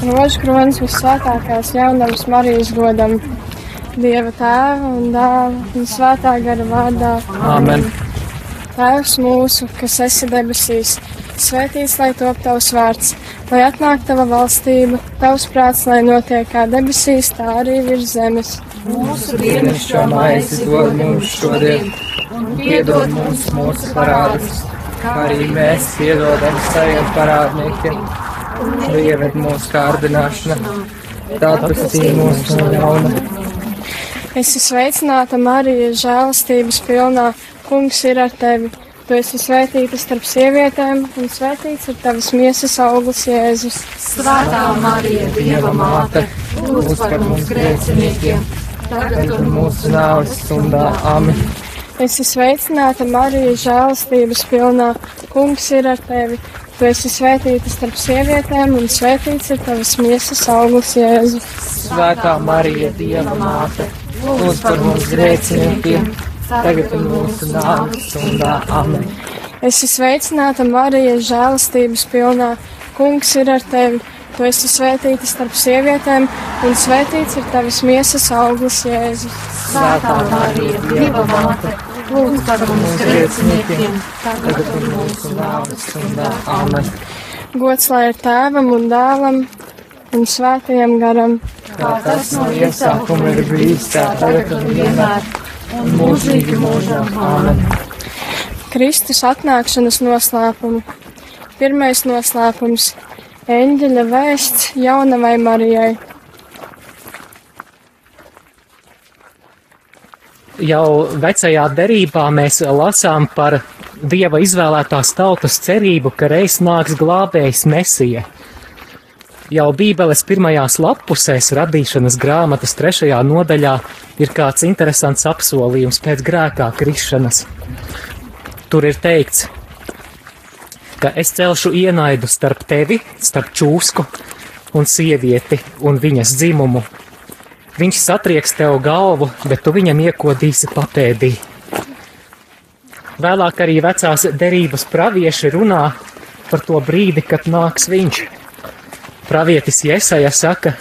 Rožkronis visvētākās jaunams Marijas godam, Dieva tēva un dēla un svētā gara vārdā. Āmen. Tēvs mūsu, kas esi debesīs, svētīts lai top tavs vārds, lai atnāk tava valstība, tavs prāts, lai notiek kā debesīs, tā arī virs zemes. Mūsu dienascho maizi dod mums šodien, un piedod mums mūsu parādus, kā arī mēs piedodam saviem parādniekiem. Ieved mūsu kārdināšanā, tā tas ir mūsu no ļauna. Esi sveicināta, Marija, žēlastības pilnā, kungs ir ar tevi. Tu esi svētīta starp sievietēm, un svētīts ir tavas miesas auglis, Jēzus. Svētā Marija, Dieva māte, lūdz par mums grēciniekiem, tagad un mūsu nāves stundā. Amen. Esi sveicināta, Marija, žēlastības pilnā, kungs ir ar tevi. Tu esi svētīta starp sievietēm, un svētīts ir tavas miesas auglis, Jēzus. Svētā Marija, Dieva māte, lūdz par mums grēciniekiem, tagad un mūsu nāves stundā. Amen. Esi sveicināta, Marija, žēlastības pilnā, kungs ir ar tevi. Tu esi svētīta starp sievietēm, un svētīts ir tavas miesas auglis, Jēzus. Svētā Marija, Dieva māte, lūdz par mums grēciniekiem, tagad un mūsu nāves stundā. Amen. Gods lai ir tēvam un dēlam un svētajam garam. Kā tas no iesākuma ir bijis, tā tagad un vienmēr, un mūžīgi mūžam. Amen. Kristus atnākšanas noslēpumu. Pirmais noslēpums - eņģeļa vēsts jaunavai Marijai. Jau vecajā derībā mēs lasām par Dieva izvēlētās tautas cerību, ka reiz nāks glābējs Mesija. Jau Bībeles pirmajās lapusēs, radīšanas grāmatas trešajā nodaļā, ir kāds interesants apsolījums pēc grēkā krišanas. Tur ir teikts, ka es celšu ienaidu starp tevi, starp čūsku un sievieti un viņas dzimumu. Viņš satrieks tev galvu, bet tu viņam iekodīsi papēdī. Vēlāk arī vecās derības pravieši runā par to brīdi, kad nāks viņš. Pravietis Jesaja saka,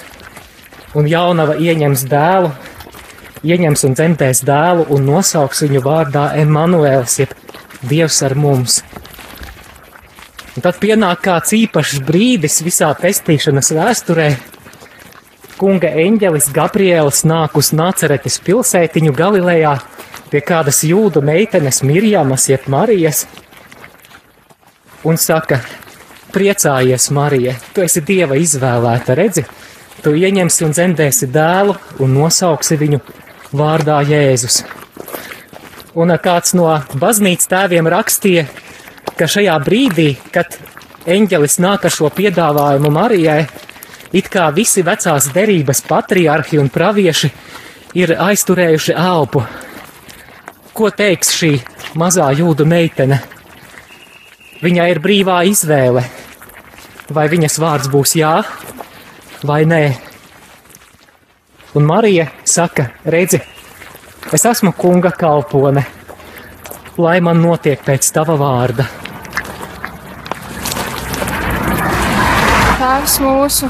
un jaunava ieņems dēlu, ieņems un dzemdēs dēlu un nosauks viņu vārdā Emanuēls, jeb Dievs ar mums. Un tad pienāk kāds īpašs brīdis visā pestīšanas vēsturē. Kunga eņģelis Gabriels nāk uz Nāceretes pilsētiņu Galilejā pie kādas jūdu meitenes Mirjamas, jeb Marijas, un saka, priecājies, Marija, tu esi Dieva izvēlēta, redzi, tu ieņemsi un dzemdēsi dēlu un nosauksi viņu vārdā Jēzus. Un kāds no baznīcas tēviem rakstīja, ka šajā brīdī, kad eņģelis nāk ar šo piedāvājumu Marijai, it kā visi vecās derības patriarhi un pravieši ir aizturējuši elpu. Ko teiks šī mazā jūdu meitene? Viņai ir brīvā izvēle, vai viņas vārds būs jā vai nē. Un Marija saka, redzi, es esmu kunga kalpone, lai man notiek pēc tava vārda. Tēvs mūsu,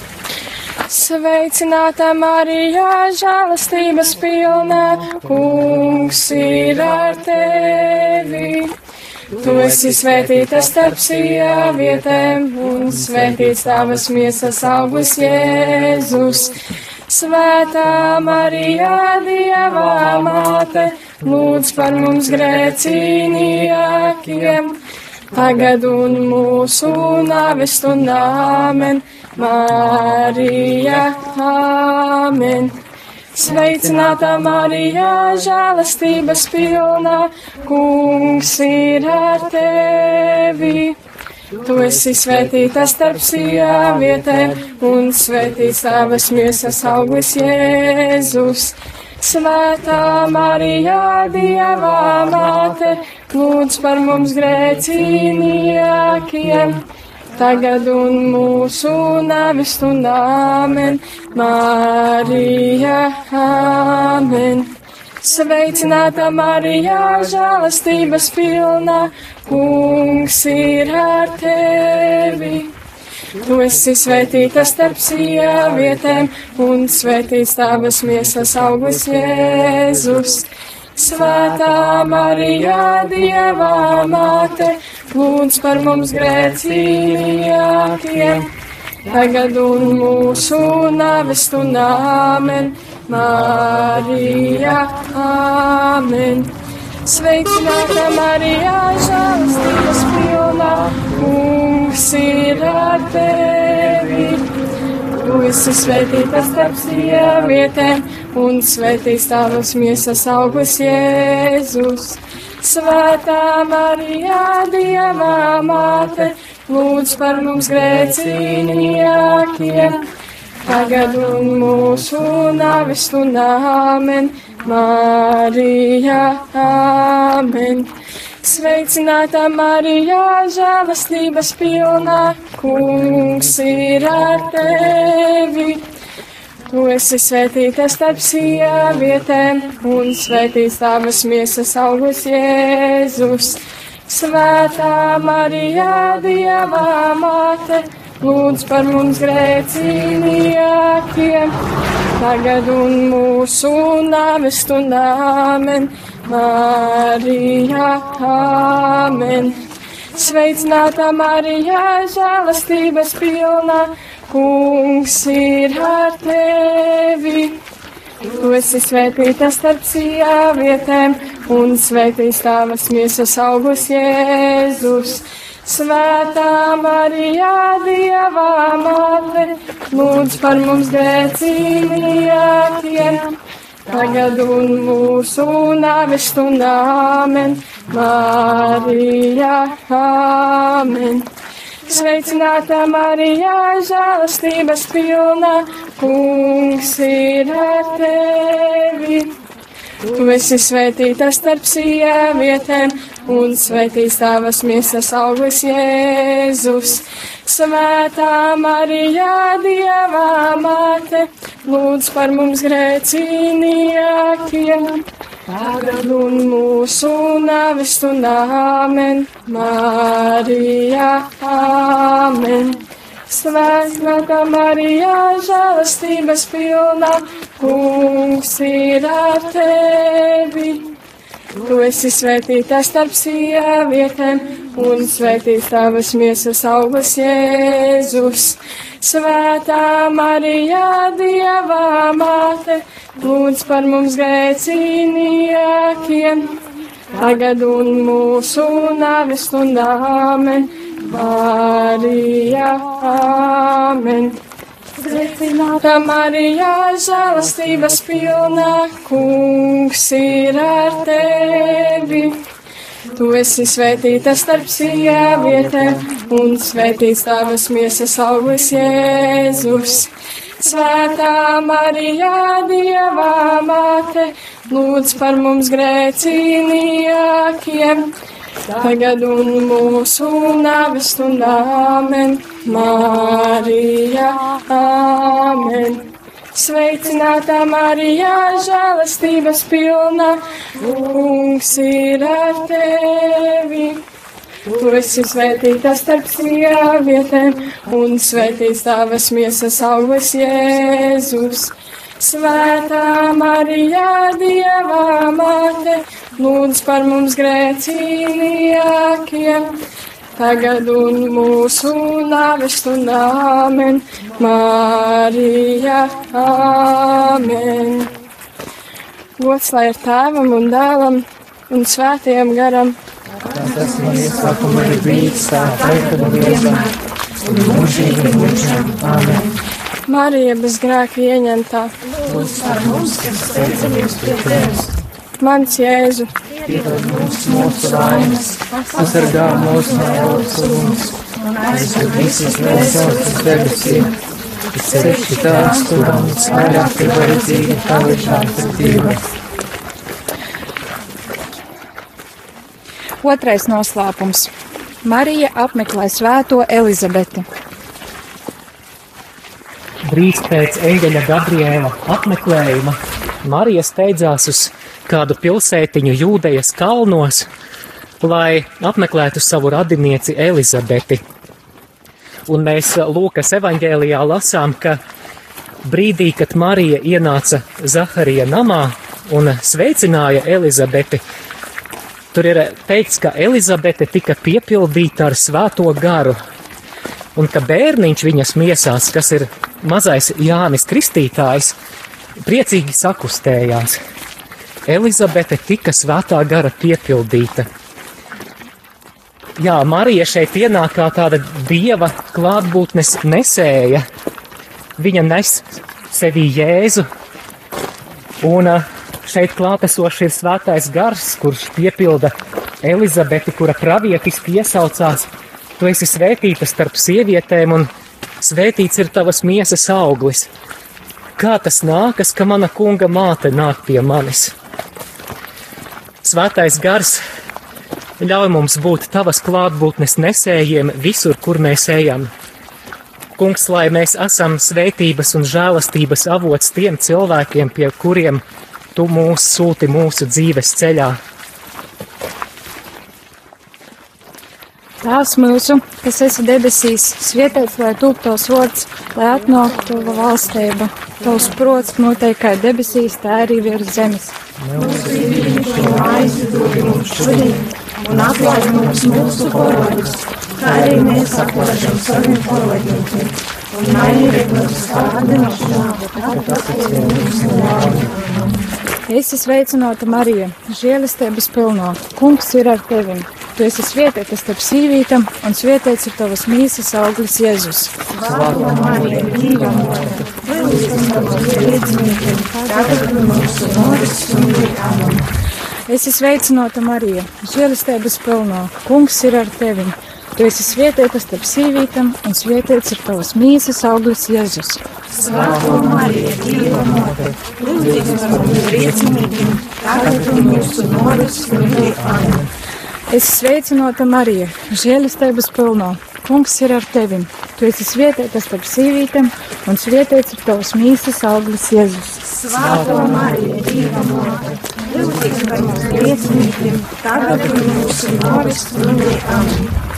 Sveicināta Marija, žēlastības pilnā, kungs ir ar tevi. Tu esi svētīta starp sievietēm, un svētīts tavas miesas augurs Jēzus. Svētā Marija, Dieva māte, lūdz par mums grēcīniekiem, tagad un mūsu nāves stundā, amen. Marija, amen. Sveicināta Marija, žēlastības pilnā, kungs ir ar tevi. Tu esi svētīta starp sievietēm, un svētīts tavas miesas auglis Jēzus. Svētā Marijā, Dievā māte, lūdz par mums grēciniekiem, tagad un mūsu nāves stundā, amen. Marija, amen. Sveicināta Marijā, žēlastības pilna, kungs ir ar tevi. Tu esi svētīta starp sievietēm, un svētīts tavas miesas auglis Jēzus. Svētā Marijā, Dievā māte, lūdz par mums grēciniekiem, tagad un mūsu nāves stundā, amen. Marija, amen. Sveicināta Marijā, žēlastības pilnā, kungs ir ar tevi. Tu esi svētīta starp sievietēm, un svētīts tavas miesas augurs Jēzus. Svētā Marijā, Dievā māte, lūdz par mums grēciniekiem tagad un mūsu nāves stundā, amen. Marija, amen. Sveicināta Marijā, žēlastības pilnā, kungs ir ar tevi. Tu esi svētīta starp sievietēm, un svētīts tavas miesas augurs Jēzus. Svētā Marijā, Dievā māte, lūdz par mums grēciniekiem, tagad un mūsu nāves stundā, amen. Marija, amen. Sveicināta Marijā, žēlastības pilna, kungs ir ar tevi. Tu esi svētīta starp sievietēm, un svētīts tavas miesas augurs Jēzus. Svētā Marijā, Dievā māte, lūdz par mums grēciniekiem, tagad un mūsu nāves stundā, amen. Marija, amen. Sveicināta Marijā, žēlastības pilna, kungs ir ar tevi. Tu esi svētīta starp sievietēm, un svētīts tavas miesas auglis Jēzus. Svētā Marijā, Dievā māte, lūdz par mums grēciniekiem, tagad un mūsu nāves stundā, amen. Marija, amen. Svētā Marijā, žēlastības pilnā, kungs ir ar tevi. Tu esi svētīta starp sievietēm, un svētīts tavas miesas augurs Jēzus. Svētā Marijā, Dievā māte, lūdz par mums grēciniekiem, tagad un mūsu nāves stundā, amen. Marija, amen. Sveicināta Marijā, žēlastības pilnā, kungs ir ar tevi. Tu esi svētīta starp sievietēm, un svētīts tavas miesas auglis Jēzus. Svētā Marijā, Dievā māte, lūdz par mums grēciniekiem tagad un mūsu nāves stundā, amen. Marija, amen. Sveicinātā Marijā, žēlastības pilna, kungs ir ar tevi. Tu esi svētīta starp sievietēm, un svētīts tavas miesas auglis Jēzus. Svētā Marijā, Dievā māte, lūdz par mums grēciniekiem, tagad un mūsu nāves stundā, amen. Marija, amen. Gods lai ir tēvam un dēlam un svētajam garam. Tas man iesākuma ir bijis tā, tagad un vienmēr, un mūžīgi mūžam. Amen. Marija bez grēka ieņemtā. Lūdz par mums, kas steicamies pie tevis. Mans Jēzu, Piedod mums mūsu vainas, pasargā mūs no ļaunuma, un visus vēstules uz debesīm. Sevišķi tās, kurām visvairāk ir vajadzīga tava žēlsirdība. Otrais noslēpums. Marija apmeklē svēto Elizabeti. Drīz pēc eņģeļa Gabriela apmeklējuma Marija steidzās uz kādu pilsētiņu Jūdejas kalnos, lai apmeklētu savu radinieci Elizabeti. Un mēs Lūkas evanģēlijā lasām, ka brīdī, kad Marija ienāca Zaharija namā un sveicināja Elizabeti, tur ir teikts, ka Elizabete tika piepildīta ar svēto garu, un ka bērniņš viņas miesās, kas ir mazais Jānis Kristītājs, priecīgi sakustējās. Elizabete tika svētā gara piepildīta. Jā, Marija šeit ienāk kā tāda dieva klātbūtnes nesēja. Viņa nes sevī Jēzu, un šeit klātesošs ir svētais gars, kurš piepilda Elizabeti, kura pravietiski iesaucās: Tu esi svētīta starp sievietēm, un svētīts ir tavas miesas auglis. Kā tas nākas, ka mana kunga māte nāk pie manis? Svētais gars ļauj mums būt tavas klātbūtnes nesējiem visur, kur mēs ejam. Kungs, lai mēs esam svētības un žēlastības avots tiem cilvēkiem, pie kuriem tu mūs sūti mūsu dzīves ceļā. Tās mūsu, kas esi debesīs, svētīts lai tūp tavs vārds, lai atnāktu tava valstība. Tavs prots notiek kā debesīs, tā arī virs zemes. Mūsu īpašo maizi dod mums šodien, un atklāj mums mūsu parodus, kā arī mēs atklājam saviem parodītiem. Un neieriet mūsu kārdināšanā, atpakaļ mums no ļauna. Esi sveicināta Marija, žēlistības pilno. Kungs ir ar tevi. Tu esi svētīta starp sīvītām, un svētīts ir tavas mīsas auglis Jēzus. Svētā Marija, Dieva mote, Amen. Esi sveicināta Marija, žēlistības pilno. Kungs ir ar tevi. Tu esi svētīta starp sīvītām, un svētīts ir tavas mīsas auglis Jēzus. Svētā Marija, Dieva mote, lūdzu par mums grēciniekiem, tagad un mūsu nāves stundā. Amen. Es sveicināta Marija, žēlistības pilno. Kungs ir ar tevi. Tu esi svētīta starp sīvītēm, un svētīts ir tavas mīsas auglis Jēzus. Svētā Marija, Dieva mote, lūdzu par mums grēciniekiem, tagad un mūsu nāves stundā. Amen.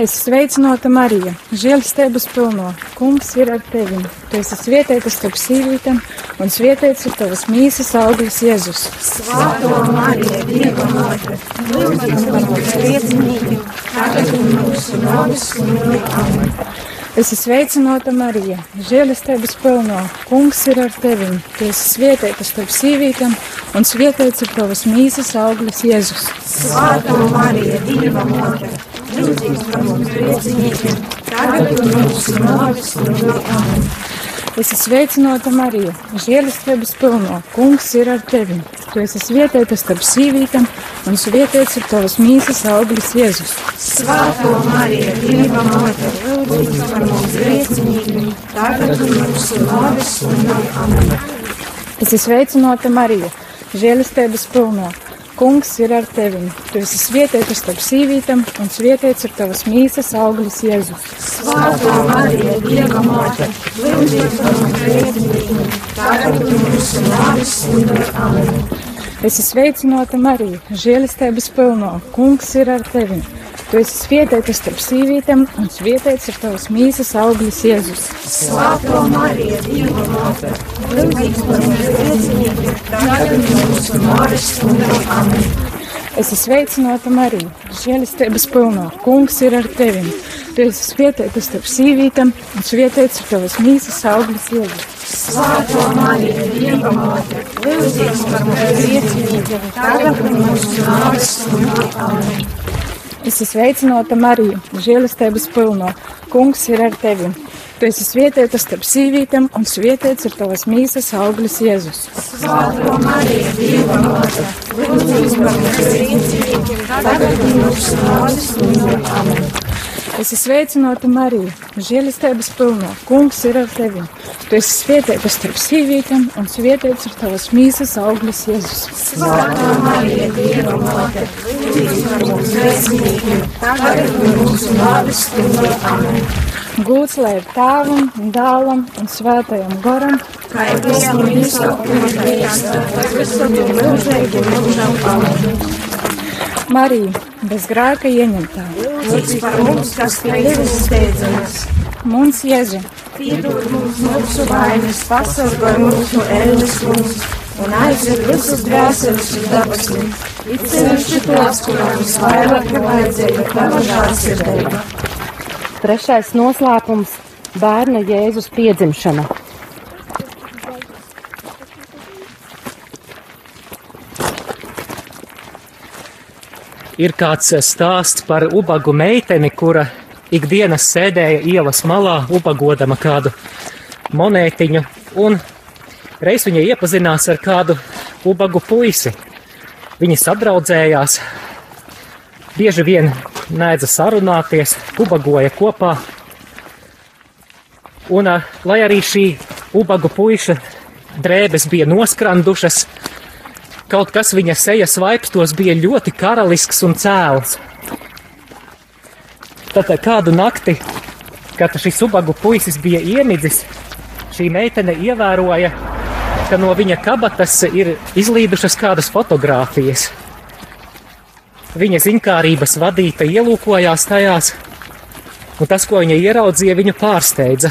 Es sveicināta Marija, žēlistības pilno. Kungs ir ar tevi. Tu esi svētīta starp sīvītēm, un svētīts ir tavas mīsas auglis Jēzus. Svētā Marija, Dieva mote, lūdzu par mums grēciniekiem, tagad un mūsu nāves stundā. Amen. Es esmu sveicināta Marija, žēlistības pilno. Kungs ir ar tevi. Tu esi svētīta starp sīvītēm, un svētīts ir tavas mīsas auglis Jēzus. Svētā Marija, Dieva mote, lūdzu par mums grēciniekiem, tagad un mūsu nāves stundā. Amen. Es esmu sveicināta Marija, žēlistības pilno. Kungs ir ar tevi. Tu esi svētīta starp sīvītēm, un svētīts ir tavas mīsas auglis Jēzus. Svētā Marija, Dieva mote, lūdzu par mums grēciniekiem, tagad un mūsu nāves stundā. Amen. Es esmu sveicināta Marija, žēlistības pilno. Kungs ir ar tevi. Tu esi svētīta starp sīvītēm, un svētīts ir tavas mīsas auglis Jēzus. Svētā Marija, Dieva mote, lūdzu par mums grēciniekiem, tagad mūsu nāves stundā. Amen. Es esmu sveicināta Marija, žēlistības pilno. Kungs ir ar tevi. Tu esi svētīta starp sīvītēm, un svētīts ir tavas mīsas auglis Jēzus. Svētā Marija, Dieva mote, lūdzu par mums grēciniekiem, tagad un mūsu nāves stundā. Amen. Es esmu sveicināta Marija, žēlistības pilno. Kungs ir ar tevi. Tu esi svētīta starp sīvītēm, un svētīts ir tavas mīsas auglis Jēzus. Svētā Marija, Dieva mote, lūdzu par mums grēciniekiem, tagad mūsu nāves stundā. Amen. Es esmu sveicināta Marija, žēlistības pilno. Kungs ir ar tevi. Tu esi svētīta starp sīvītēm, un svētīts ir tavas mīsas auglis Jēzus. Svētā Marija, Dieva mote, lūdzu par mums grēciniekiem, tagad mūsu nāves stundā. Amen. Es esmu sveicināta Marija, žēlistības pilna. Kungs ir ar tevi. Tu esi svētīta starp sīvītēm, un svētīts ir tavas mīsas auglis Jēzus. Svētā Marija, Dieva māte, lūdz par mums grēciniekiem, tagad mūsu nāves stunda. Amen. Gūts lai ir tēvam, dēlam un svētajam garam, Kā ir visam izsaukuma Kristu, tagad ir mūžīgi mūžam. Amen. Marija, bez grēka ieņemtā. Lūdz par mums, kas tevis steidzamies. Mums Jēzu, Piedod mums mūsu vainas, pasargāj mūs no ēnas mums un aizved visus dvēseles uz debesīm. It sevišķi tos, kurām visvairāk ir vajadzīga tava žēlsirdība. Trešais noslēpums - bērna Jēzus piedzimšana. Ir kāds stāsts par ubagu meiteni, kura ikdienas sēdēja ielas malā, ubagodama kādu monētiņu, un reiz viņa iepazinās ar kādu ubagu puisi. Viņi sadraudzējās, bieži vien nēdza sarunāties, ubagoja kopā. Un, ā, lai arī šī ubagu puiša drēbes bija noskrandušas, kaut kas viņa sejas vaipstos bija ļoti karalisks un cēls. Tad kādu nakti, kad šis ubagu puisis bija iemidzis, šī meitene ievēroja, ka no viņa kabatas ir izlīdušas kādas fotogrāfijas. Viņa zinkārības vadīta ielūkojās tajās, un tas, ko viņa ieraudzīja, viņu pārsteidza.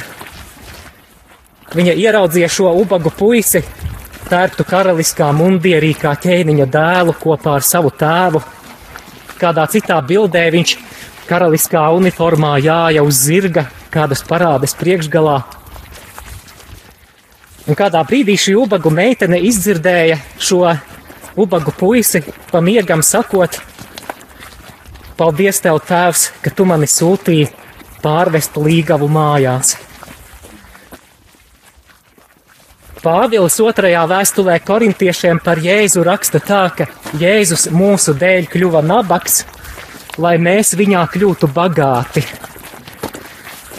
Viņa ieraudzīja šo ubagu puisi, tērptu karaliskā mundierī kā ķēniņa dēlu kopā ar savu tēvu. Kādā citā bildē viņš karaliskā uniformā jāja uz zirga, kādas parādes priekšgalā. Un kādā brīdī šī ubagu meitene izdzirdēja šo ubagu puisi pa miegam sakot: Paldies, tev, tēvs, ka tu mani sūtīji pārvest līgavu mājās. Pāvils otrajā vēstulē korintiešiem par Jēzu raksta tā, ka Jēzus mūsu dēļ kļuva nabaks, lai mēs viņā kļūtu bagāti.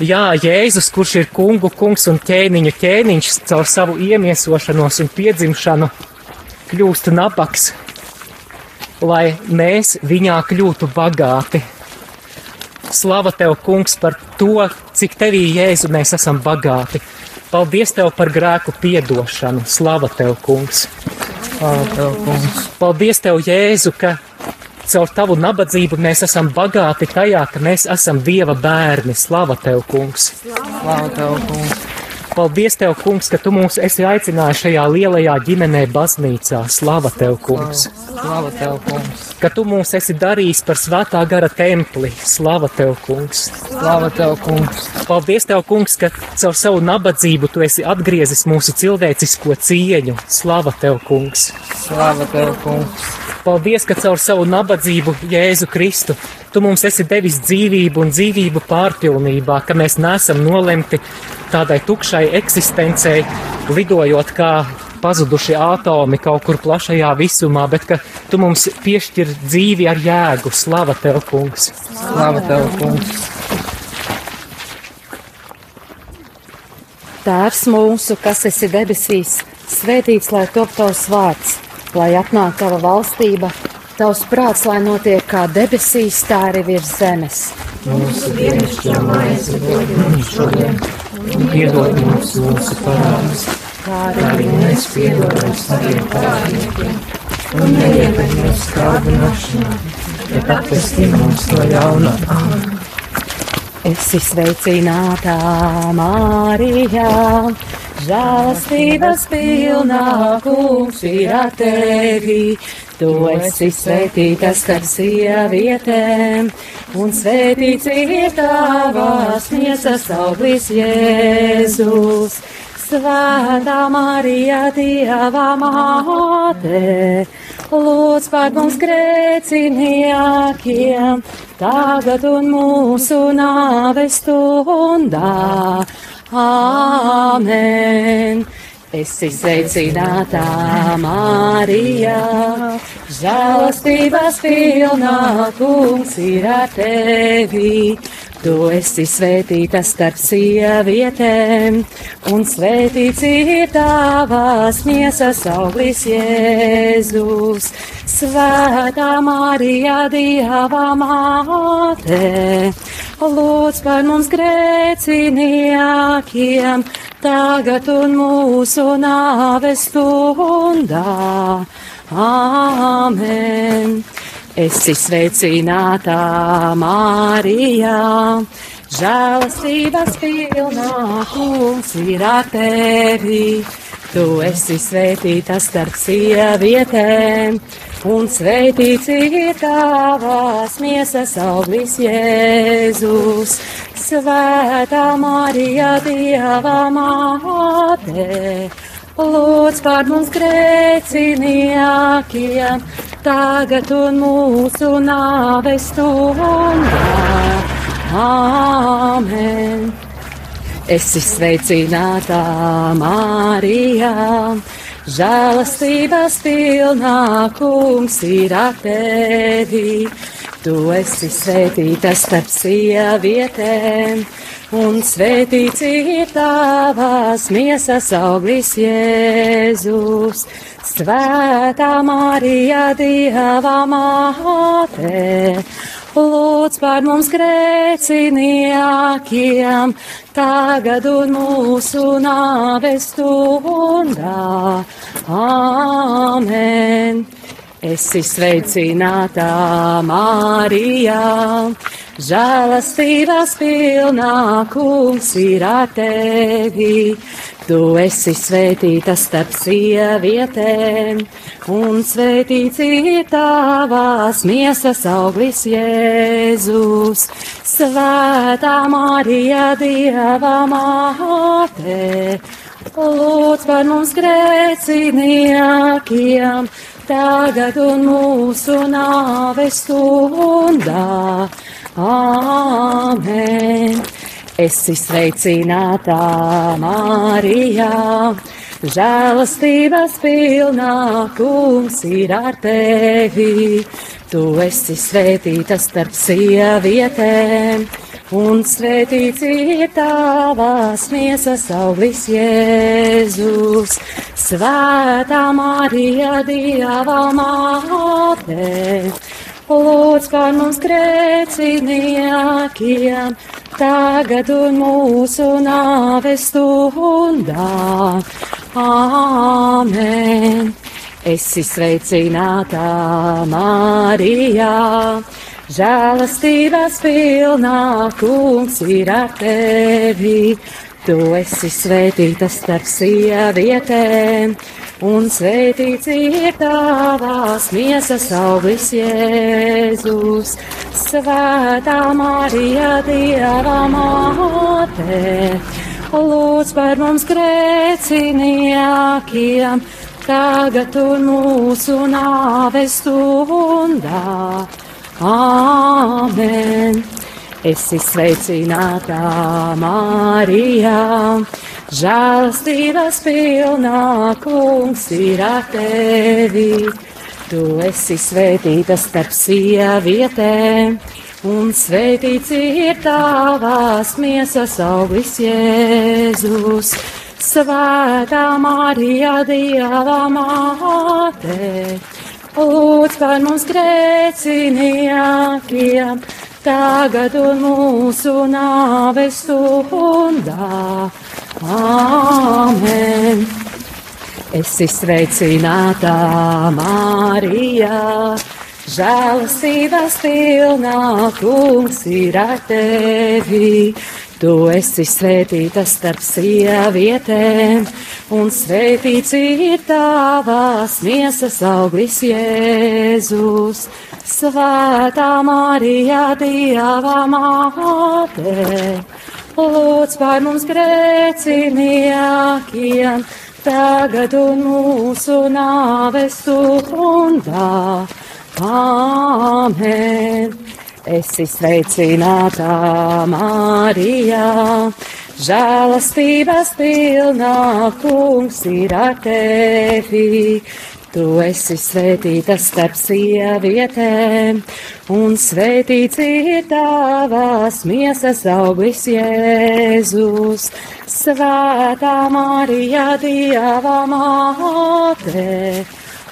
Jā, Jēzus, kurš ir kungu kungs un ķēniņu ķēniņš, caur savu iemiesošanos un piedzimšanu, kļūst nabaks, lai mēs viņā kļūtu bagāti. Slava tev, kungs, par to, cik tevī, Jēzu, mēs esam bagāti. Paldies tev par grēku piedošanu. Slava tev, kungs. Slava tev, kungs. Paldies tev, Jēzu, ka caur tavu nabadzību mēs esam bagāti tajā, ka mēs esam Dieva bērni. Slava tev, kungs. Slava tev, kungs. Paldies tev, kungs, ka tu mūs esi aicinājis šajā lielajā ģimenē baznīcā. Slava tev, kungs. Slava tev, kungs. Ka tu mūs esi darījis par svētā gara templi. Slava tev, kungs. Slava tev, kungs. Paldies tev, kungs, ka caur savu nabadzību tu esi atgriezis mūsu cilvēcisko cieņu. Slava tev, kungs. Slava tev, kungs. Paldies, ka caur savu nabadzību, Jēzu Kristu, tu mums esi devis dzīvību un dzīvību pārpilnībā, ka mēs nesam nolemti tādai tukšai eksistencei, lidojot kā pazuduši atomi kaut kur plašajā visumā, bet ka tu mums piešķir dzīvi ar jēgu. Slava tev, kungs! Slava tev, kungs. Tēvs mūsu, kas esi debesīs, svētīts lai top tavs vārds, lai atnāk tava valstība, tavs prāts, lai notiek kā debesīs, tā arī virs zemes. Mūsu dienascho maizi dod mums šodien, un piedod mums mūsu parādus, Kā arī mēs piedodam saviem parādniekiem. Un neieved mūsu kārdināšanā, bet atvestī mums no ļauna. Amen. esi sveicināta Mārijā, žēlastības pilnā kungs ir ar tevi. Tu esi svētītas starp sievietēm, un svētīts ir tavās miesas auglis Jēzus. Svētā Marija, Dieva māte, lūdz par mums grēciniekiem, tagad un mūsu nāves stundā. Āmen! Esi sveicināta, Marija, žēlastības pilnā kungs ir ar tevi. Tu esi svētīta starp sievietēm, un svētīts ir tavās miesas auglis Jēzus. Svētā Marija, Dieva māte, lūdz par mums grēciniekiem, tagad un mūsu nāves stundā. Āmen! Esi sveicināta, Mārijā, žēlastības pilnā kungs ir ar tevi. Tu esi svētīta starp sievietēm, un svētīts ir tavās miesas auglis Jēzus. Svētā Marija, Dieva māte, lūdz par mums grēciniekiem, tagad un mūsu nāves stundā. Āmen! Esi sveicināta, Mārijā, žēlastības pilnā kungs ir ar tevi. Tu esi svētīta starp sievietēm, un svētīts ir tavās miesas auglis Jēzus. Svētā Marija, Dieva māte, lūdz par mums grēciniekiem, tagad un mūsu nāves stundā. Āmen! Esi sveicināta, Mārijā, žēlastības pilnā kungs ir ar tevi. Tu esi svētīta starp sievietēm, un svētīts ir tavās miesas auglis Jēzus. Svētā Marija, Dieva māte, lūdz par mums grēciniekiem, tagad un mūsu nāves stundā. Āmen! Esi sveicināta, Mārijā, žēlastības pilnā kungs ir ar tevi. Tu esi svētīta starp sievietēm, un svētīts ir tavās miesas auglis Jēzus. Svētā Marija, Dieva māte, lūdz par mums grēciniekiem, tagad un mūsu nāves stundā. Āmen! Esi sveicināta, Mārijā, žēlastības pilnā kungs ir ar tevi. Tu esi svētīta starp sievietēm, un svētīts ir tavās miesas auglis Jēzus. Svētā Marija, Dieva māte, lūdz par mums grēciniekiem, tagad un mūsu nāves stundā. Āmen! Esi sveicināta, Mārijā, žēlastības pilnā kungs ir tevi. Tu esi svētīta starp sievietēm, un svētīts ir tavās miesas auglis Jēzus. Svētā Marija, Dieva māte, lūdz par mums grēciniekiem, tagad un mūsu nāves stundā. Āmen! Esi sveicināta, Mārijā, žēlastības pilnā kungs ir ar tevi. Tu esi svētīta starp sievietēm, un svētīts ir tavās miesas auglis Jēzus. Svētā Marija, Dieva māte, lūdz par mums grēciniekiem, tagad un mūsu nāves stundā. Āmen! Esi sveicināta, Mārijā, žēlastības pilnā kungs ir ar tevi. Tu esi svētīta starp sievietēm, un svētīts ir tavas miesas auglis Jēzus. Svētā Marija, Dieva māte,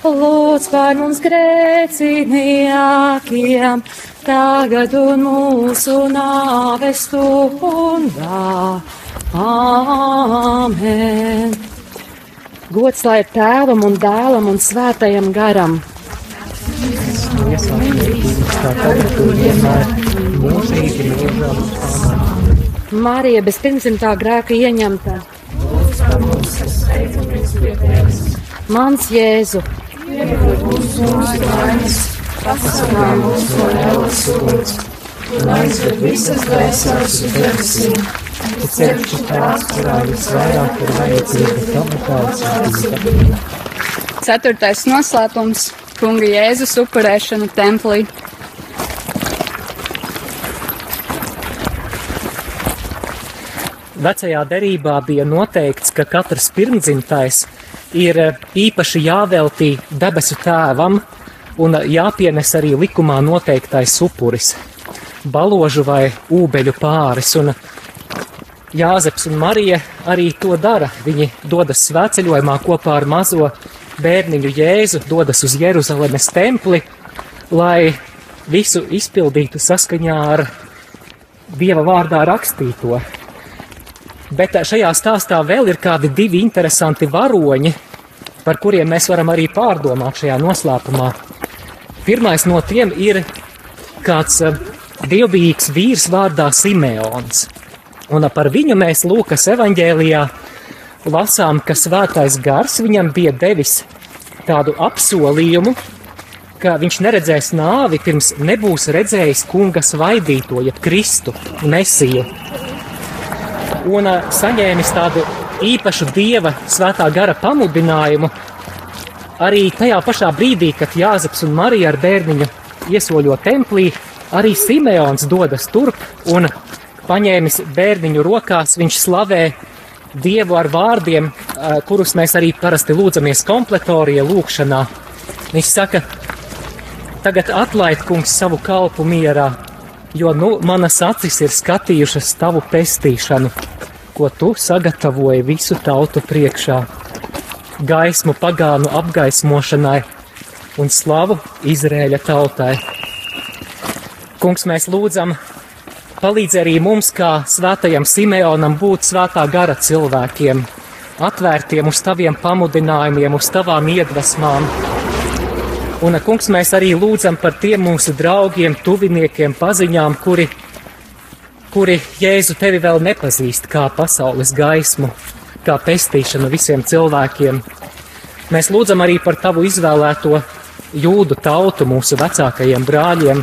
lūdz par mums grēciniekiem, tagad un mūsu nāves stundā. Āmen! Gods lai ir tēvam un dēlam un svētajam garam. kā tagad un vienmēr mūžīgi mūžām. Marija bez pirmsimtā grēka ieņemta. Mans Jēzu, Visas dvēseles uz debesīm, Ceļš ir tās, kurā visvairāk ir vajadzīga tava kalcība. Ceturtais noslēpums - Kunga Jēzus upurēšana templī. Vecajā derībā bija noteikts, ka katrs pirmdzimtais ir eh, īpaši jāveltī debesu tēvam un jāpienes arī likumā noteiktais upuris - baložu vai ūbeļu pāris. Un Jāzeps un Marija arī to dara. Viņi dodas svētceļojumā kopā ar mazo bērniņu Jēzu, dodas uz Jeruzalemes templi, lai visu izpildītu saskaņā ar Dieva vārdā rakstīto. Bet šajā stāstā vēl ir kādi divi interesanti varoņi, par kuriem mēs varam arī pārdomāt šajā noslēpumā. Pirmais no tiem ir kāds dievbijīgs vīrs vārdā Simeons. Un par viņu mēs Lūkas evanģēlijā lasām, ka svētais gars viņam bija devis tādu apsolījumu, ka viņš neredzēs nāvi, pirms nebūs redzējis kunga svaidīto, jeb Kristu, Mesiju. Un saņēmis tādu īpašu dieva svētā gara pamudinājumu, arī tajā pašā brīdī, kad Jāzeps un Marija ar bērniņu iesoļo templī, arī Simeons dodas turp un paņēmis bērniņu rokās, viņš slavē Dievu ar vārdiem, kurus mēs arī parasti lūdzamies kompletorija lūkšanā. Viņš saka, tagad atlaid kungs savu kalpu mierā, jo nu manas acis ir skatījušas tavu pestīšanu, ko tu sagatavoji visu tautu priekšā. Gaismu pagānu apgaismošanai un slavu Izrēļa tautai. Kungs, mēs lūdzam, palīdz arī mums, kā svētajam Simeonam, būt svētā gara cilvēkiem, atvērtiem uz taviem pamudinājumiem, uz tavām iedvesmām. Un, kungs, mēs arī lūdzam par tiem mūsu draugiem, tuviniekiem, paziņām, kuri, kuri Jēzu tevi vēl nepazīst kā pasaules gaismu, kā pestīšanu visiem cilvēkiem. Mēs lūdzam arī par tavu izvēlēto jūdu tautu, mūsu vecākajiem brāļiem.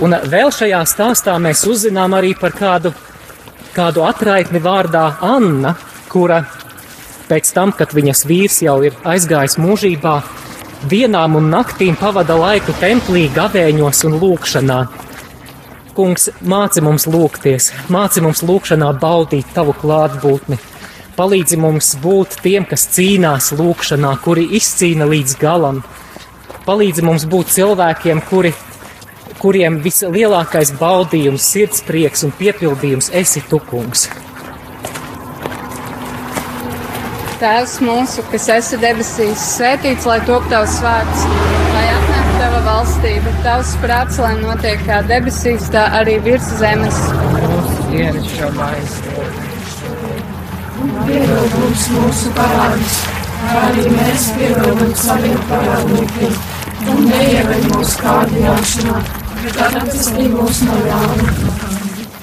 Un vēl šajā stāstā mēs uzzinām arī par kādu, kādu atraitni vārdā Anna, kura pēc tam, kad viņas vīrs jau ir aizgājis mūžībā, dienām un naktīm pavada laiku templī, gavēņos un lūkšanā. Kungs, māci mums lūgties, māci mums lūkšanā baudīt tavu klātbūtni. Palīdzi mums būt tiem, kas cīnās lūkšanā, kuri izcīna līdz galam. Palīdzi mums būt cilvēkiem, kuri, kuriem vislielākais baudījums, sirdsprieks un piepildījums esi tu, kungs. Tēvs mūsu, kas esi debesīs, svētīts lai top tavs vārds, lai atnāk tava valstība, tavs prāts, lai notiek kā debesīs, tā arī virs zemes. mūsu dienas šo maizi. Piedod mums mūsu parādus, kā arī mēs piedodam saviem parādniekiem, un neieved mūsu kārdināšanā,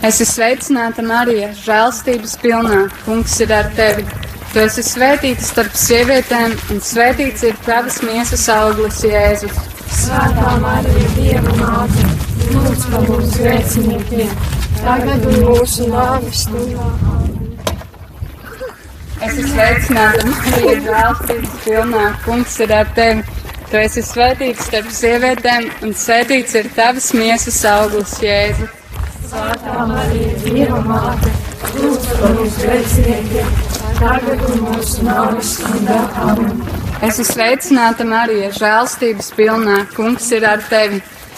Es esmu sveicināta Marija, žēlstības pilnā. Kungs ir ar tevi. Tu esi svētīta starp sievietēm, un svētīts ir tavas miesas auglis, Jēzus. Svētā Marija, Dieva māte, lūdz par mums grēciniekiem, tagad un mūsu nāves stundā. Es esmu sveicināta Marija, žēlstības pilnā. Kungs ir ar tevi. Tu esi svētīts starp sievietēm, un svētīts ir tavas miesas auglis, Jēzus. Svētā Marija, Dieva māte, lūdz par mums grēciniekiem, tagad un mūsu nāves stundā. Amen. Es esmu sveicināta, Marija, žēlstības pilnā. Kungs ir ar tevi.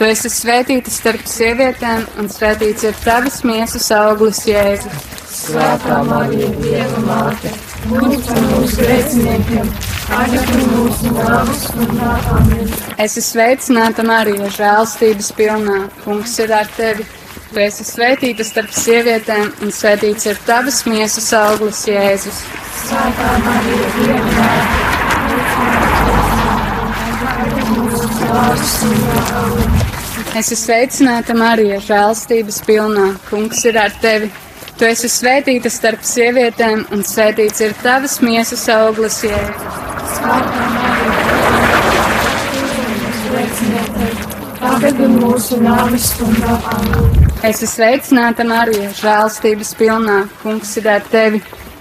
Tu esi svētīta starp sievietēm, un svētīts ir tavas miesas auglis, Jēzus. Svētā Marija, Dieva māte, lūdz par mums grēciniekiem, tagad un mūsu nāves stundā. Amen. Es esmu sveicināta, Marija, žēlstības pilnā. Kungs ir ar tevi. Tu esi svētīta starp sievietēm, un svētīts ir tavas miesas auglis, Jēzus. Svētā Marija, Dieva māte, Es esmu sveicināta, Marija, žēlstības pilnā. Kungs ir ar tevi. Tu esi svētīta starp sievietēm, un svētīts ir tavas miesas auglis, Jēzus. Es esmu sveicināta, Marija, žēlstības pilnā. Kungs ir ar tevi.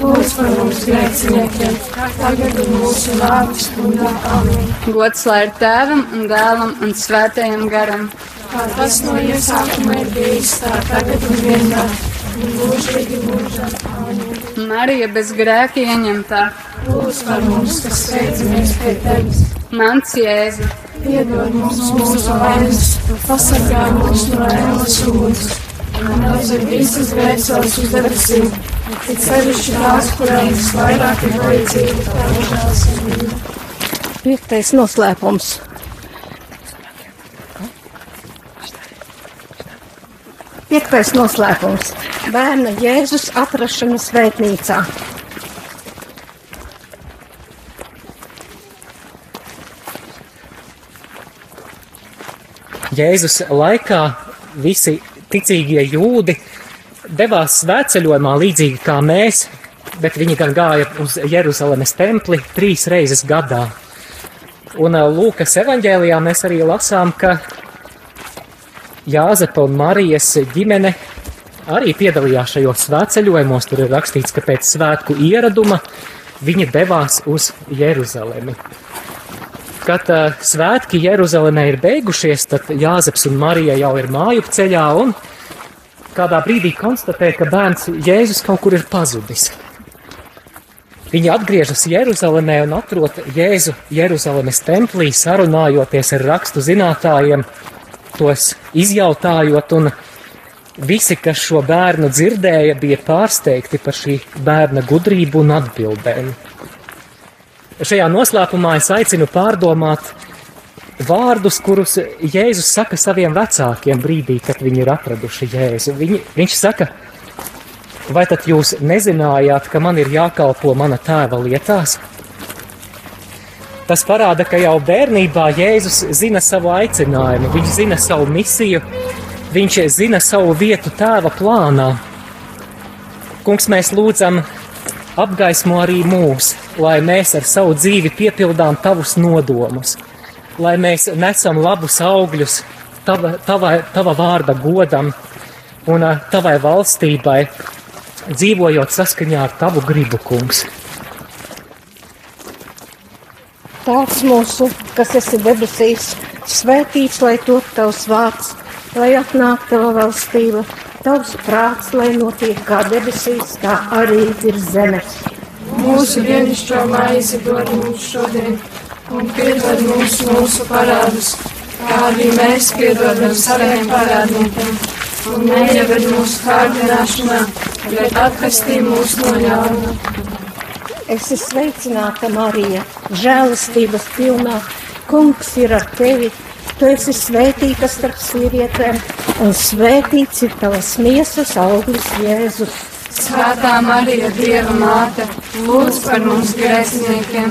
lūdz par mums grēciniekiem, tagad un mūsu nāves stundā. Amen. Gods lai ir tēvam un dēlam un svētajam garam. Kā tas no iesākuma ir bijis, tā tagad un vienmēr, mūžīgi mūžā. Amen. Marija bez grēka ieņemtā. Lūdz par mums, kas sveicamies pie tevis. Mans Jēzu. Piedod mums mūsu vainas, pasargā mūs no ēnas uguns, un aizved visas grēcās uz debesīm, it sevišķi tās, kurām visvairāk ir vajadzīga tava žēlsirdība. Piektais noslēpums. Piektais noslēpums - bērna Jēzus atrašana svētnīcā. Jēzus laikā visi ticīgie jūdi devās svētceļojumā līdzīgi kā mēs, bet viņi gan gāja uz Jeruzalemes templi trīs reizes gadā. Un Lūkas evanģēlijā mēs arī lasām, ka Jāzepa un Marijas ģimene arī piedalījās šajos svētceļojumos. Tur ir rakstīts, ka pēc svētku ieraduma viņi devās uz Jeruzalemi. Kad uh, svētki Jeruzalemē ir beigušies, tad Jāzeps un Marija jau ir māju ceļā un kādā brīdī konstatē, ka bērns Jēzus kaut kur ir pazudis. Viņi atgriežas Jeruzalemē un atrod Jēzu Jeruzalemes templī, sarunājoties ar rakstu zinātājiem, tos izjautājot, visi, kas šo bērnu dzirdēja, bija pārsteigti par šī bērna gudrību un atbildēm. Šajā noslēpumā es aicinu pārdomāt vārdus, kurus Jēzus saka saviem vecākiem brīdī, kad viņi ir atraduši Jēzu. Viņi, viņš saka, vai tad jūs nezinājāt, ka man ir jākalpo mana tēva lietās? Tas parāda, ka jau bērnībā Jēzus zina savu aicinājumu, viņš zina savu misiju, viņš zina savu vietu tēva plānā. Kungs, mēs lūdzam, apgaismo arī mūs, lai mēs ar savu dzīvi piepildām tavus nodomus, lai mēs nesam labus augļus tava, tava, tava vārda godam un tavai valstībai, dzīvojot saskaņā ar tavu gribu, kungs. Tēvs mūsu, kas esi debesīs, svētīts lai top tavs vārds, lai atnāk tava valstība, tavs prāts, lai notiek kā debesīs, tā arī ir zemes. Mūsu dienascho maizi dod mums šodien, un piedod mums mūsu parādus, kā arī mēs piedodam saviem parādniekiem. Un neieved mūsu kārdināšanā, bet atkastī mūs no ļauna. Es esmu sveicināta, Marija, žēlastības pilnā. Kungs ir ar tevi. Tu esi svētīta starp sievietēm, un svētīts ir tavas miesas auglis, Jēzus. Svētā Marija, Dieva māte, lūdz par mums grēciniekiem,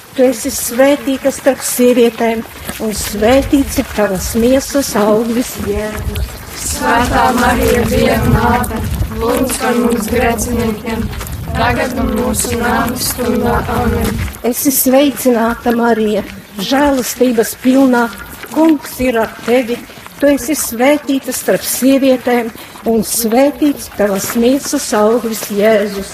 Tu esi svētīta starp sievietēm, un svētīts ir tavas miesas Jēzus. Svētā Marija, Dieva māte, lūdz par mums grēciniekiem, tagad un mūsu nāves stundā. Amen. Es esmu sveicināta, Marija, žēlastības pilnā. Kungs ir ar tevi. Tu esi svētīta starp sievietēm, un svētīts tavas miesas auglis, Jēzus.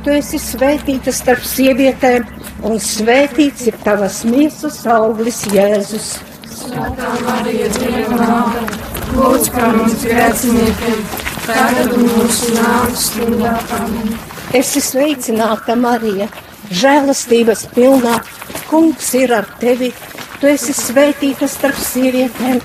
Tu esi svētīta starp sievietēm, un svētīts ir tavas miesas auglis, Jēzus. Svētā Marija, Dieva māte, lūdz par mums grēciniekiem, tagad mūsu nāves stundā. Amen. Es esmu sveicināta, Marija, žēlastības pilnā. Kungs ir ar tevi. Tu esi svētīta starp sievietēm,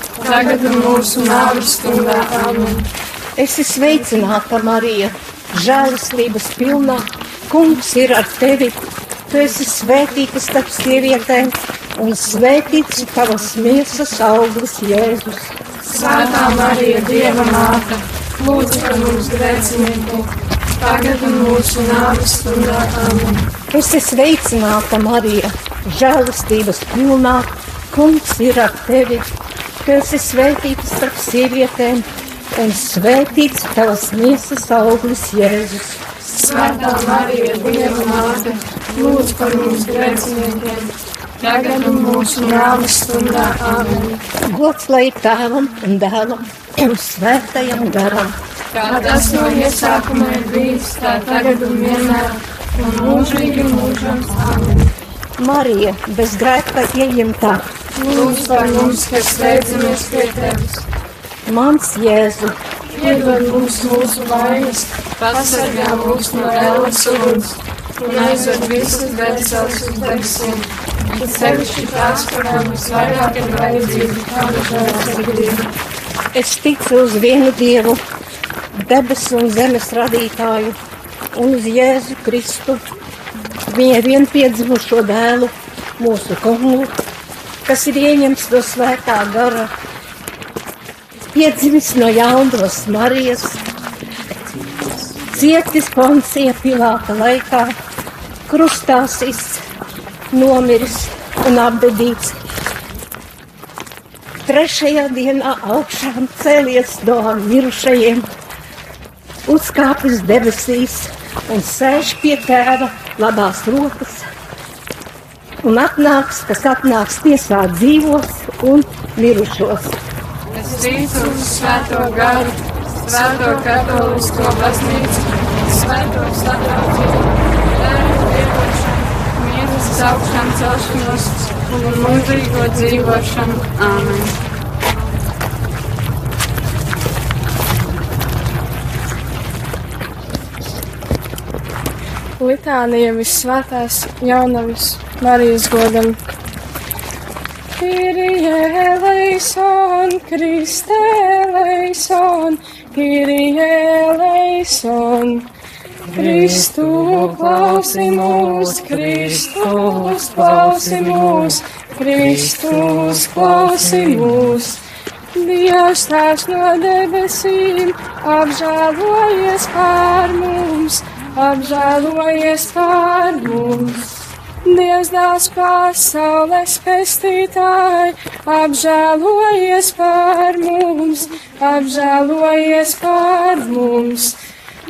tagad un mūsu nāves stundā. Amen. Es esmu sveicināta, Marija, žēlastības pilnā. Kungs ir ar tevi. Tu esi svētīta starp sievietēm, un svētīts ir tavas miesas auglis, Jēzus. Svētā Marija, Dieva māte, lūdz par mums grēciniekiem, tagad un mūsu nāves stundā. Amen. Es esmu sveicināta, Marija, žēlastības pilnā. Kungs ir ar tevi. Tu esi svētīta starp sievietēm, un svētīts tavas miesas auglis, Jēzus. Svētā Marija, Dieva māte, lūdz par mums grēciniekiem, tagad un mūsu nāves stundā. Amen. Gods lai tēvam un dēlam un svētajam garam. Kā tas no iesākuma ir bijis, tā tagad un vienmēr, un mūžīgi mūžam. Amen. Marija, bez grēka ieņemtā, Lūdz par mums, kas steidzamies pie tevis. mans Jēzu, Piedod mums mūsu vainas, pasargā mūs no ēlas uguns un aizved visas debesīs uz debesīm. Bet sevišķi tās, kurām visvairāk ir vajadzīga tāda žēlsirdība. es ticu uz vienu Dievu, debesu un zemes radītāju, un uz Jēzu Kristu, viņa vienpiedzimušo dēlu, mūsu kungu, kas ir ieņemts no svētā gara, piedzimis no jaunās Marijas, cietis Poncija Pilāta laikā, krustās iznomiris un apbedīts, trešajā dienā augšām cēlies no mirušajiem, uzkāpis debesīs un sēž pie tēva labās rokas. Un atnāks, kas atnāks tiesāt dzīvos un mirušos. Es ticu uz svēto garu, svēto katolisko baznīcu, svēto sadraudzību, lēmu piedošanu, mīlas augšām celšanos un mūžīgo dzīvošanu. Āmen! Litānija visvētās jaunavis Marijas godam. Kyrie eleison, Kriste eleison, Kyrie eleison. Kristu klausi mūs, Kristus klausi mūs, Kristus klausi mūs. Dievs tās no debesīm, apžēlojies pār mums, apžēlojies pār mums. Dievs pasaules pestītāji, apžēlojies pār mums, apžēlojies pār mums.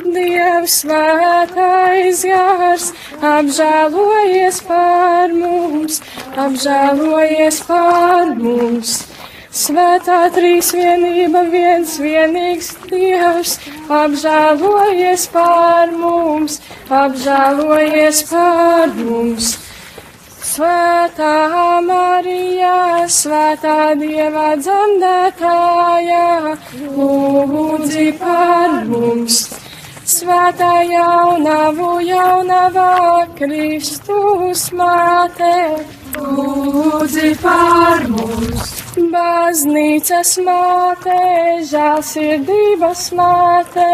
Dievs svētais gars, apžēlojies pār mums, apžēlojies pār mums. Svētā trīsvienība, viens vienīgs Dievs, apžēlojies pār mums, apžēlojies pār mums. Svētā Marija, svētā Dieva dzemdētājā, lūdzi par mums. Svētā jaunavu jaunavā Kristus māte, lūdzi par mums. Baznīcas māte, žēlsirdības māte,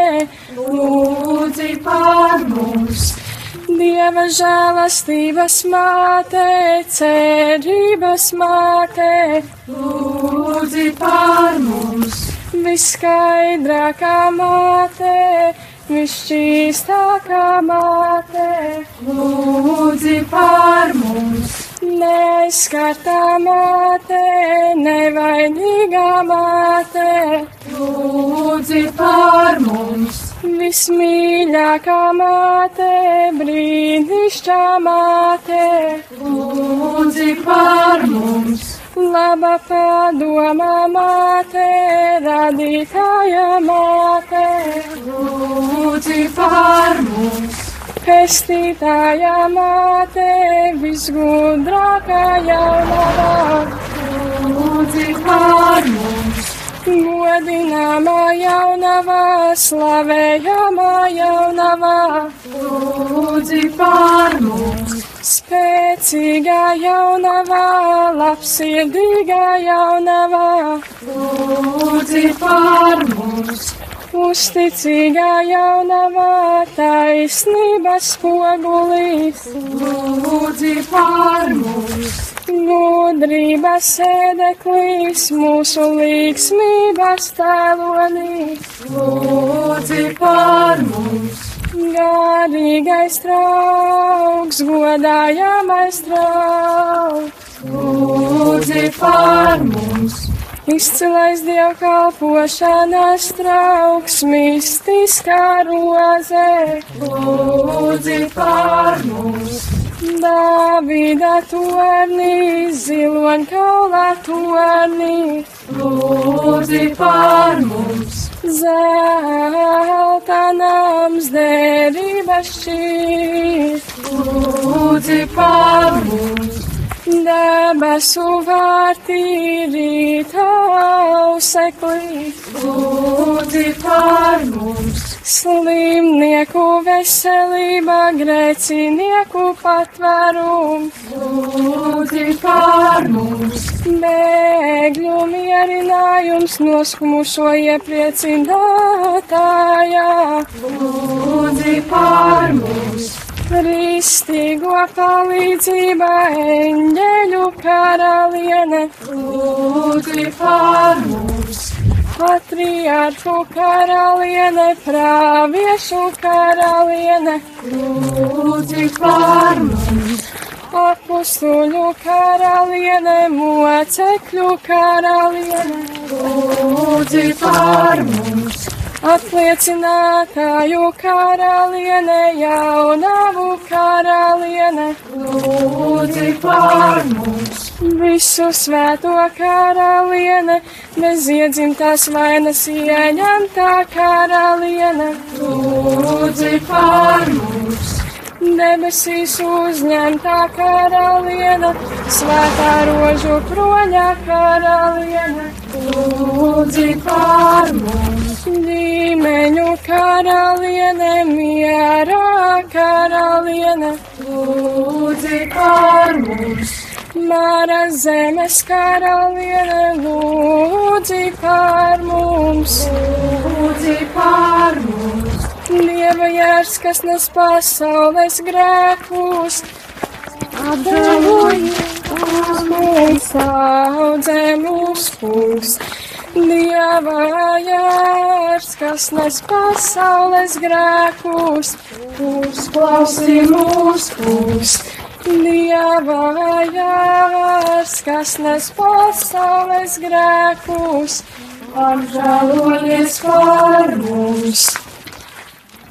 lūdzi par mums. Dieva žēlastības māte, cerības māte, lūdzi par mums. Viskaidrākā māte, visšķīstākā māte, lūdzi par mums. Neskartā māte, nevainīgā māte, lūdzi par mums. Vismīļākā māte, brīnišķā māte, lūdzi par mums. Laba padomā māte, radītāja māte, lūdzi par mums. Pestītāja māte, visgudrākā jaunavā, lūdzi par mums. Godināmā jaunavā, slavējamā jaunavā, lūdzi par mums. Spēcīgā jaunavā, labsirdīgā jaunavā, lūdzi par mums. Uzticīgā jaunavā, taisnības spogulīs, lūdzi par mums. Gudrības sēdeklīs, mūsu līgsmības tēlonīs, lūdzi par mums. Garīgais trauks, godājamais trauks, lūdzi par mums. Izcilais dievkalpošanas trauks, mistiskā roze, lūdzi par mums. Davida tornī, ziloņkaulā tornī, lūdzi par mums. Zelta nams derības šķīt, lūdzi par mums. Debesu vārtī rītā auseklī, lūdzi par mums. Slimnieku veselība, grēcinieku patvērums, lūdzi par mums. Bēgļu mierinājums noskumušo iepriecinātājā, lūdzi par mums. Kristīgo palīdzība, eņģeļu karaliene, lūdzi par mums. Patriārhu karaliene, praviešu karaliene, lūdzi par mums. apustuļu karaliene, mocekļu karaliene, lūdzi par mums, apliecinātāju karaliene, jaunavu karaliene, lūdzi par mums, visu svēto karaliene, bez iedzimtās vainas ieņemtā karaliene, lūdzi par mums, debesīs uzņemtā karaliene, svētā rožu kroņā karaliene, lūdzi par mums, ģimeņu karaliene, mierā karaliene, lūdzi par mums, Māra zemes karaliene, lūdzi par mums. lūdzi par mums, Dieva jērs, kas nes pasaules grēkus, atdevojies mums, audzē mūs kungs. Dieva jērs, kas nes pasaules grēkus, uzklausī mūs kungs. Dieva jērs, kas nes pasaules grēkus, apžēlojies par mums.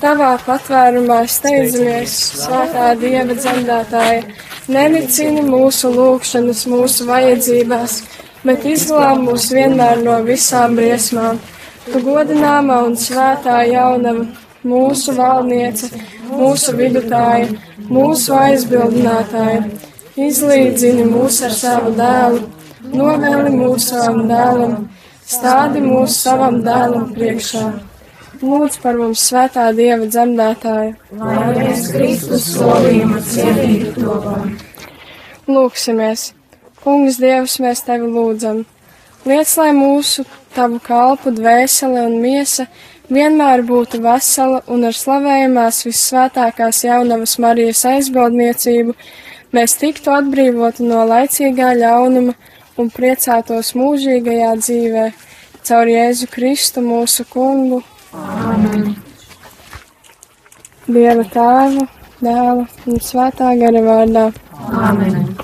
Tavā patvērumā steidzamies, svētā Dieva dzemdētāja, nenicini mūsu lūgšanas, mūsu vajadzībās, bet izglāb mūs vienmēr no visām briesmām. Tu godināmā un svētā jaunava, mūsu valdniece, mūsu vidutāja, mūsu aizbildinātāja, izlīdzini mūs ar savu dēlu, novēli mūsu savam dēlam, stādi mūsu savam dēlam priekšā. Lūdz par mums svētā Dieva dzemdētāju. lai mēs Kristus solījumu cienīgi topam. Lūksimies! Kungs Dievs, mēs tevi lūdzam! Liec, lai mūsu tavu kalpu dvēsele un miesa vienmēr būtu vesela un ar slavējumās vissvētākās jaunavas Marijas aizbildniecību, mēs tiktu atbrīvoti no laicīgā ļaunuma un priecātos mūžīgajā dzīvē, caur Jēzu Kristu mūsu kungu. Amen. Dieva tēva, dēla un svētā gara vārdā. Amen.